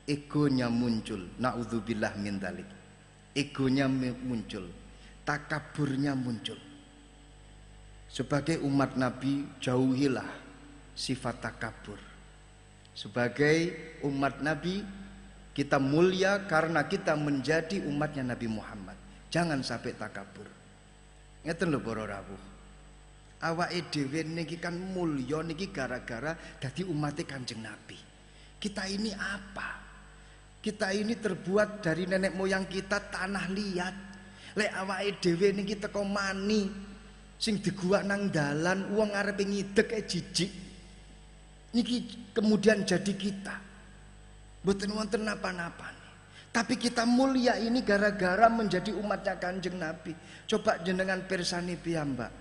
egonya muncul. Naudzubillah min dalik. Egonya muncul takaburnya muncul. Sebagai umat nabi jauhilah sifat takabur. Sebagai umat nabi kita mulia karena kita menjadi umatnya Nabi Muhammad. Jangan sampai takabur. Ngeten lho para rawuh. Awake dhewe niki kan mulya niki gara-gara dadi umat Kanjeng Nabi. Kita ini apa? Kita ini terbuat dari nenek moyang kita tanah liat. Lek awake dhewe niki teko mani sing diguak nang dalan wong arepe ngidek e jijik. Niki kemudian jadi kita. Mboten wonten napa-napa. Tapi kita mulia ini gara-gara menjadi umatnya kanjeng Nabi. Coba jenengan persani piyambak.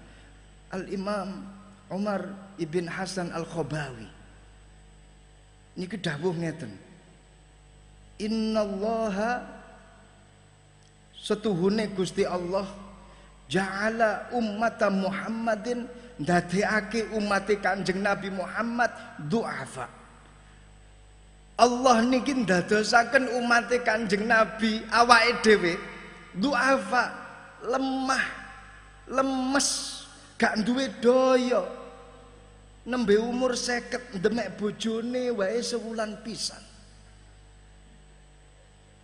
Al-Imam Umar ibn Hasan Al-Khobawi. Niki dawuh ngeten. innallaha setuhune Gusti Allah ja'ala ummata Muhammadin ndadekake umat Kanjeng Nabi Muhammad du'afa. Allah niki ndadosaken umat Kanjeng Nabi awake dhewe du'afa lemah lemes gak duwe daya. Nembe umur seket demek bojone wae sewulan pisan.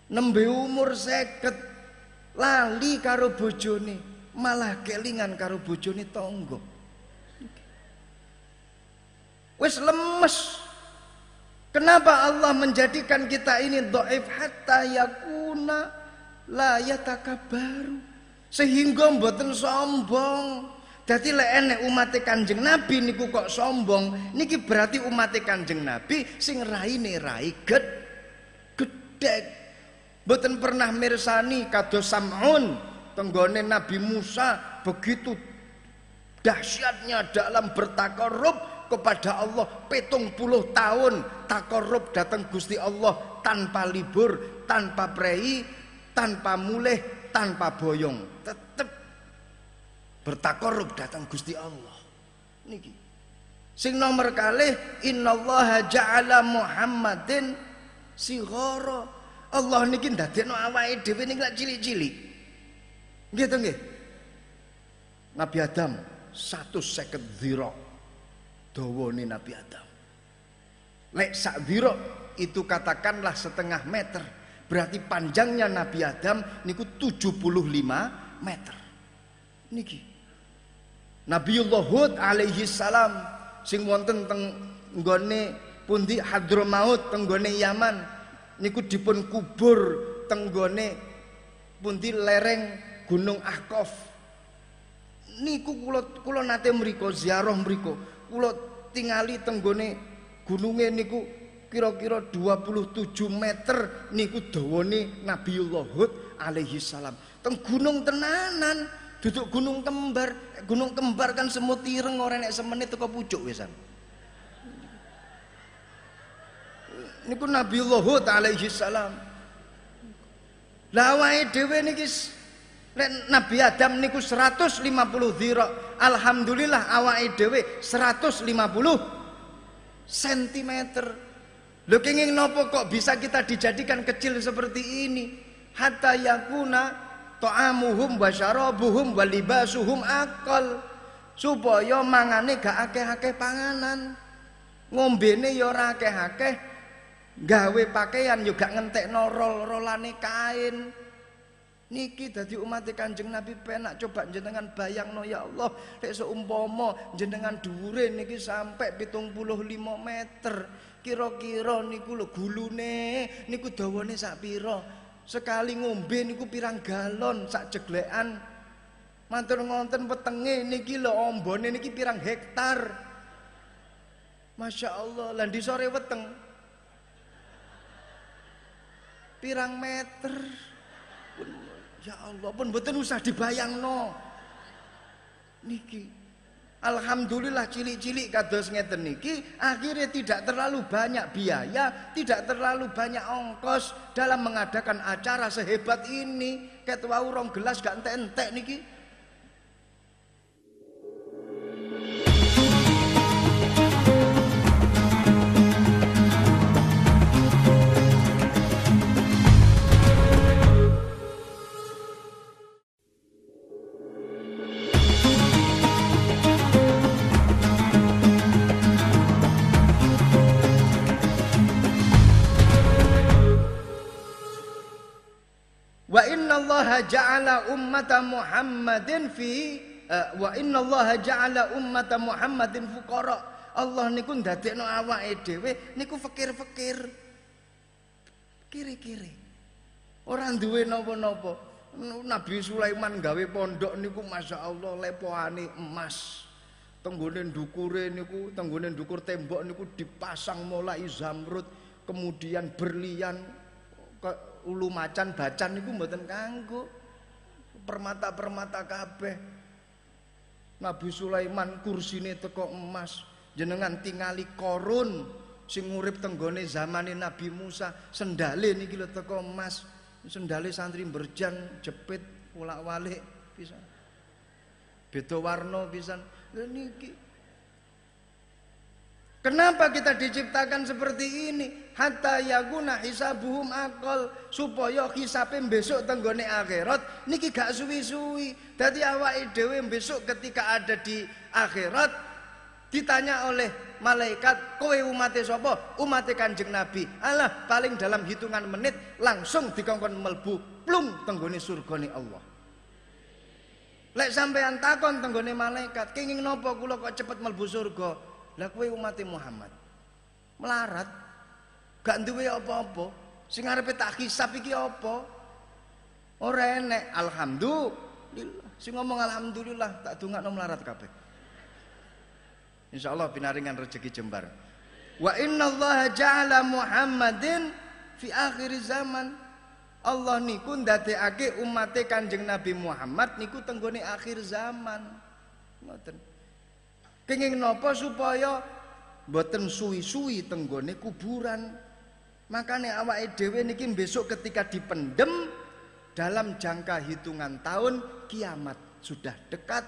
Nembe umur seket lali karo bojone malah kelingan karo bojone tonggo wis lemes. Kenapa Allah menjadikan kita ini dhaif? Hatta yakuna la yatakabaru. Sehingga mboten sombong. Jadi lek enek umat Kanjeng Nabi niku kok sombong? Niki berarti umat Kanjeng Nabi sing raine rai ged gedek Mboten pernah mirsani kados Sam'un tenggone Nabi Musa begitu dahsyatnya dalam bertakarub kepada Allah petung puluh tahun. Takarub datang Gusti Allah tanpa libur tanpa prei tanpa mulih tanpa boyong. Tetap bertakarub datang Gusti Allah. Niki. Sing nomor kalih innallaha ja'ala Muhammadin sighara Allah niki ndadekno awake dhewe niki lak cilik-cilik. Nggih to nggih. Nabi Adam 150 dhira dawane Nabi Adam. Lek sak dhira itu katakanlah setengah meter. Berarti panjangnya Nabi Adam niku 75 meter. Niki. Nabiullah Hud alaihi salam sing wonten teng nggone pundi Hadramaut teng nggone Yaman niku dipun kubur tenggone pundi lereng Gunung Ahqaf. Niku kula kula nate mriku ziarah mriku kula tingali tenggone gununge niku kira-kira 27 meter niku dawane Nabiullah Hud alaihi salam. Teng gunung tenanan duduk gunung kembar. Gunung kembar kan semut ireng ora nek semenit teko pucuk wisan niku Nabiullah Hud alaihi salam. Lah awake dhewe niki Nabi Adam niku 150 dhira. Alhamdulillah awake dhewe 150 cm. Lho kenging nopo kok bisa kita dijadikan kecil seperti ini? Hatta yakuna ta'amuhum wa syarabuhum wa libasuhum akal. Supaya mangane gak akeh-akeh panganan. Ngombene ya ora akeh-akeh, gawe pakaian juga ngentek norol rolane kain. Niki dadi umat kanjeng Nabi penak coba jenengan bayang no ya Allah lek seumpama jenengan dhuwure niki sampai pitung puluh lima meter kira-kira niku lho gulune niku dawane sak pira? Sekali ngombe niku pirang galon sak jeglekan. Mantur ngonten wetenge niki lho ombone niki pirang hektar. Masya Allah, lan di sore weteng pirang meter ya Allah pun betul usah dibayang no niki Alhamdulillah cilik-cilik kados ngeten niki akhirnya tidak terlalu banyak biaya, tidak terlalu banyak ongkos dalam mengadakan acara sehebat ini. ket wau rong gelas gak entek-entek niki. Allah ja'ala ummata Muhammadin fi uh, wa inna Allah ja'ala ummata Muhammadin fuqara. Allah niku ndadekno awake dhewe niku fakir-fakir. Kiri-kiri. Ora duwe napa-napa. Nabi Sulaiman gawe pondok niku Masya Allah lepoane emas. Tenggone ndukure niku, tenggone ndukur tembok niku dipasang mulai zamrud, kemudian berlian, ke ulu macan bacan niku mboten kanggo. Permata-permata kabeh. Nabi Sulaiman kursine teko emas jenengan tingali korun sing urip tenggone zamane Nabi Musa. Sendale niki lho teko emas sendale santri berjan jepit ulak-walik bisa beda warna pisan. Niki Kenapa kita diciptakan seperti ini? Hatta yaguna hisabuhum akal supaya hisabe besok tenggone akhirat niki gak suwi-suwi. Dadi awake dhewe besok ketika ada di akhirat ditanya oleh malaikat, "Kowe umate sapa?" Umate Kanjeng Nabi. Allah paling dalam hitungan menit langsung dikongkon melbu plung tenggone surgane Allah. Lek sampean takon tenggone malaikat, "Kenging napa kula kok cepet melbu surga?" Lah kowe umat Muhammad melarat gak duwe apa-apa. Sing arepe tak hisab iki apa? Ora enek. Alhamdulillah. Sing ngomong alhamdulillah tak dongakno melarat kabeh. Insyaallah pinaringan rezeki jembar. Wa inna Allah ja'ala Muhammadin fi akhir zaman. Allah niku ndadekake umate Kanjeng Nabi Muhammad niku tenggone akhir zaman. Ngoten. Kenging napa supaya mboten suwi-suwi tenggone kuburan. Makanya awake dhewe niki besok ketika dipendem dalam jangka hitungan tahun kiamat sudah dekat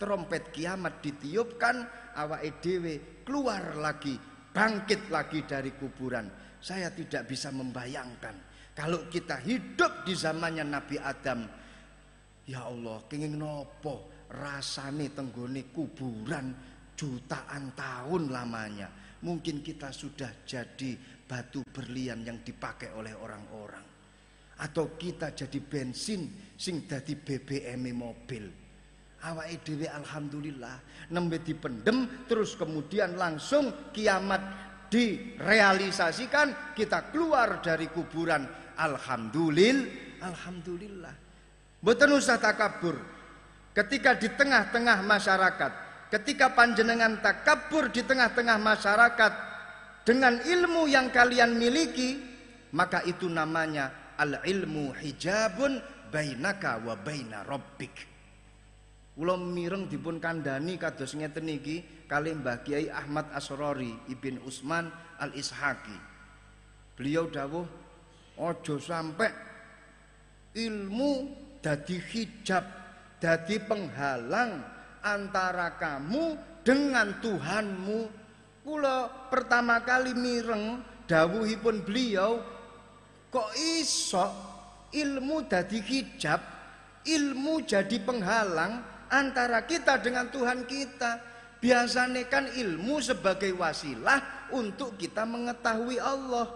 trompet kiamat ditiupkan awake dhewe keluar lagi bangkit lagi dari kuburan. Saya tidak bisa membayangkan kalau kita hidup di zamannya Nabi Adam. Ya Allah kenging nopo rasane tenggone kuburan jutaan tahun lamanya. Mungkin kita sudah jadi batu berlian yang dipakai oleh orang-orang. Atau kita jadi bensin sing dadi BBM mobil. Awake dhewe alhamdulillah nembe dipendem terus kemudian langsung kiamat direalisasikan kita keluar dari kuburan alhamdulillah alhamdulillah mboten usah takabur ketika di tengah-tengah masyarakat ketika panjenengan takabur di tengah-tengah masyarakat dengan ilmu yang kalian miliki maka itu namanya al ilmu hijabun bainaka wa baina rabbik Kula mireng dipun kandhani kados ngeten iki kali Mbah Kiai Ahmad Asrori Ibn Usman Al Ishaqi. Beliau dawuh ojo sampai ilmu dadi hijab, dadi penghalang antara kamu dengan Tuhanmu. Kula pertama kali mireng dawuhipun beliau kok iso ilmu dadi hijab, ilmu jadi penghalang antara kita dengan Tuhan kita. Biasanya kan ilmu sebagai wasilah untuk kita mengetahui Allah.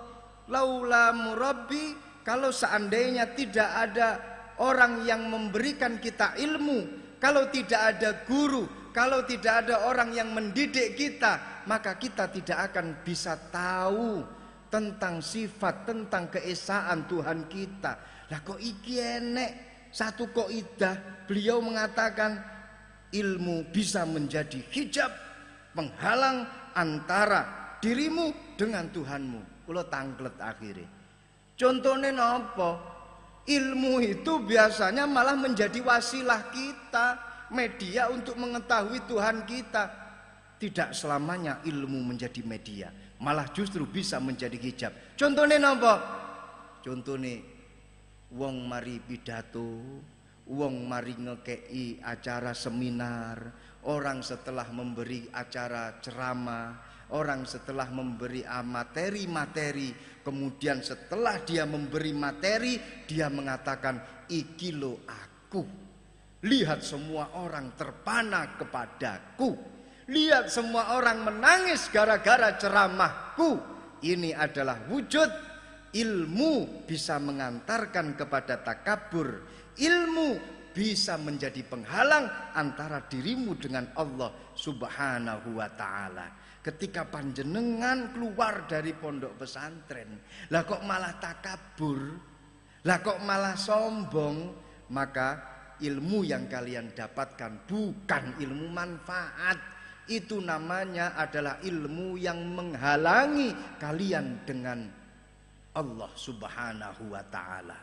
Laula murabbi kalau seandainya tidak ada orang yang memberikan kita ilmu kalau tidak ada guru, kalau tidak ada orang yang mendidik kita, maka kita tidak akan bisa tahu tentang sifat, tentang keesaan Tuhan kita. Lah kok iki enek satu kaidah beliau mengatakan ilmu bisa menjadi hijab penghalang antara dirimu dengan Tuhanmu. Kalau tangklet akhirnya. Contohnya apa? Ilmu itu biasanya malah menjadi wasilah kita, media untuk mengetahui Tuhan kita. Tidak selamanya ilmu menjadi media, malah justru bisa menjadi hijab. Contohnya apa? Contohnya wong mari pidato wong mari ngekei acara seminar orang setelah memberi acara ceramah orang setelah memberi materi-materi kemudian setelah dia memberi materi dia mengatakan iki lo aku lihat semua orang terpana kepadaku Lihat semua orang menangis gara-gara ceramahku. Ini adalah wujud ilmu bisa mengantarkan kepada takabur. Ilmu bisa menjadi penghalang antara dirimu dengan Allah Subhanahu wa taala. Ketika panjenengan keluar dari pondok pesantren, lah kok malah takabur, lah kok malah sombong, maka ilmu yang kalian dapatkan bukan ilmu manfaat, itu namanya adalah ilmu yang menghalangi kalian dengan Allah Subhanahu wa taala.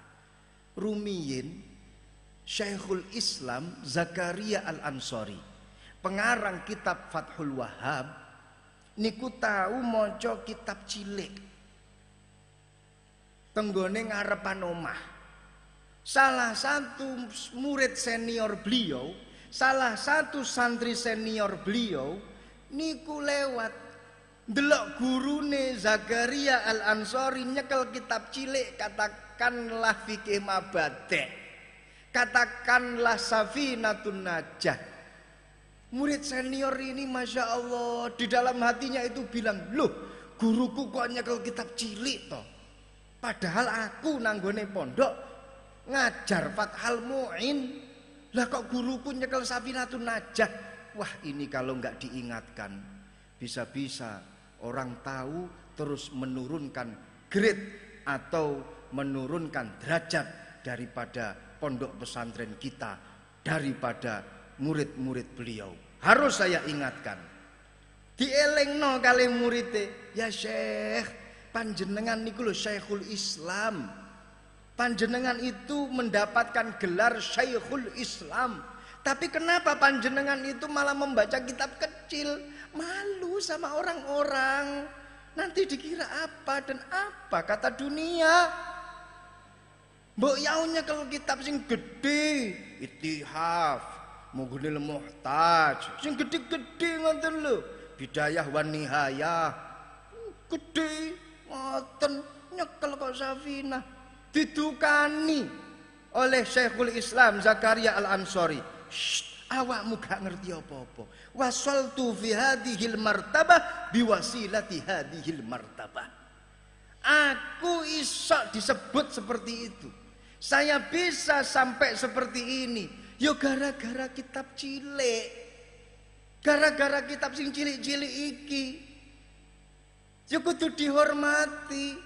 Rumiyin Syekhul Islam Zakaria Al-Ansori pengarang kitab Fathul Wahab niku tahu maca kitab cilik. Tenggone ngarepan omah salah satu murid senior beliau salah satu santri senior beliau niku lewat. Delok gurune Zakaria Al Ansori nyekel kitab cilik katakanlah fikih mabade katakanlah safinatun najah murid senior ini masya Allah di dalam hatinya itu bilang loh guruku kok nyekel kitab cilik toh padahal aku nanggone pondok ngajar Fathal Mu'in lah kok guruku nyekel Safinatun Najah. Wah ini kalau nggak diingatkan bisa-bisa orang tahu terus menurunkan grade atau menurunkan derajat daripada pondok pesantren kita daripada murid-murid beliau. Harus saya ingatkan. Dielengno kali muridnya, ya Syekh, panjenengan niku lho Syekhul Islam. Panjenengan itu mendapatkan gelar Syekhul Islam. Tapi kenapa panjenengan itu malah membaca kitab kecil? Malu sama orang-orang. Nanti dikira apa dan apa kata dunia. Mbok yaunya kalau kitab sing gede, itihaf, mughnil muhtaj, sing gede-gede ngoten lho. Bidayah wan nihayah. Gede ngoten nyekel kok Safina didukani oleh Syekhul Islam Zakaria Al-Ansori. Awakmu gak ngerti apa-apa. Wasaltu fi hadhil martabah biwasilati hadhil martabah. Aku isok disebut seperti itu. Saya bisa sampai seperti ini. Yo gara-gara kitab cilik. Gara-gara kitab sing cilik-cilik iki. Yo kudu dihormati.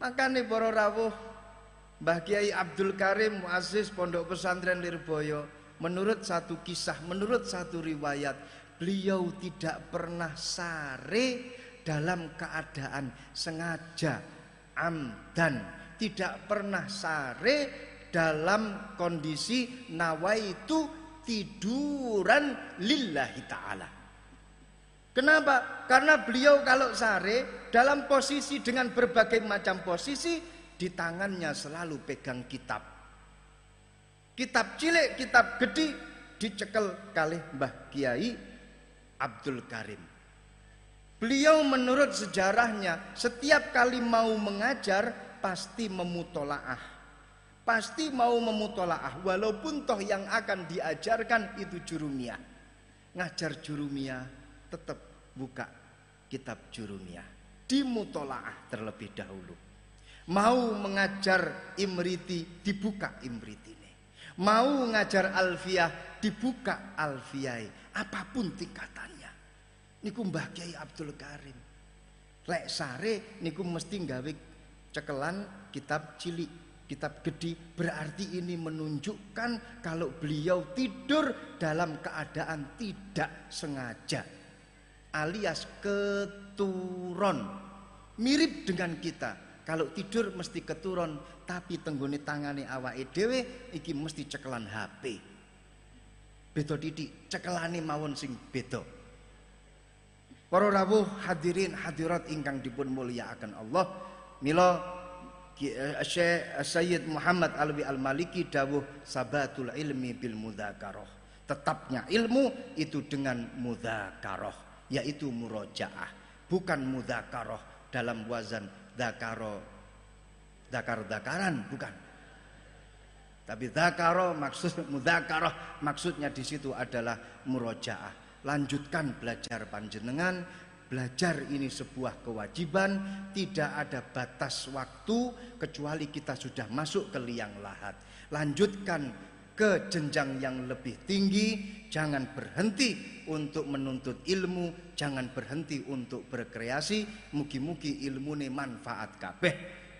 Makanya para rawuh Mbah Kiai Abdul Karim Muazzis Pondok Pesantren Lirboyo menurut satu kisah, menurut satu riwayat, beliau tidak pernah sare dalam keadaan sengaja amdan, tidak pernah sare dalam kondisi nawaitu tiduran lillahi taala. Kenapa? Karena beliau kalau sare dalam posisi dengan berbagai macam posisi di tangannya selalu pegang kitab. Kitab cilik, kitab gede dicekel kali Mbah Kiai Abdul Karim. Beliau menurut sejarahnya setiap kali mau mengajar pasti memutolaah. Pasti mau memutolaah walaupun toh yang akan diajarkan itu jurumiyah. Ngajar jurumiyah tetap buka kitab jurumiyah dimutolaah terlebih dahulu. Mau mengajar imriti dibuka imriti mau ngajar alfiah dibuka alfiah apa pun tingkatannya. Niku Mbah Kiai Abdul Karim. Lek sare niku mesti gawe cekelan kitab cilik kitab gede berarti ini menunjukkan kalau beliau tidur dalam keadaan tidak sengaja alias keturun. Mirip dengan kita. Kalau tidur mesti keturun, tapi tenggone tangane awake dhewe iki mesti cekelan HP. Beda titik, cekelane mawon sing beda. Para rawuh hadirin hadirat ingkang dipun mulyakaken Allah, mila eh, Syekh Sayyid Muhammad Alwi Al-Maliki dawuh sabatul ilmi bil mudzakarah. Tetapnya ilmu itu dengan mudzakarah, yaitu murojaah, bukan mudzakarah dalam wazan dzakaro dakar-dakaran, bukan. Tapi dzakaro maksud (laughs) mudzakarah maksudnya di situ adalah murojaah. Lanjutkan belajar panjenengan Belajar ini sebuah kewajiban, tidak ada batas waktu kecuali kita sudah masuk ke liang lahat. Lanjutkan ke jenjang yang lebih tinggi, jangan berhenti untuk menuntut ilmu, jangan berhenti untuk berkreasi. Mugi-mugi ilmu ini manfaat kabeh.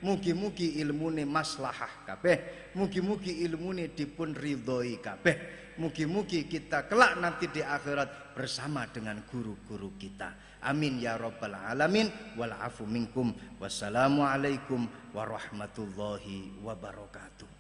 Mugi-mugi ilmu ini maslahah kabeh. Mugi-mugi ilmu ini dipun ridhoi kabeh. Mugi-mugi kita kelak nanti di akhirat bersama dengan guru-guru kita. Amin ya rabbal alamin wal afu minkum. Wassalamualaikum warahmatullahi wabarakatuh.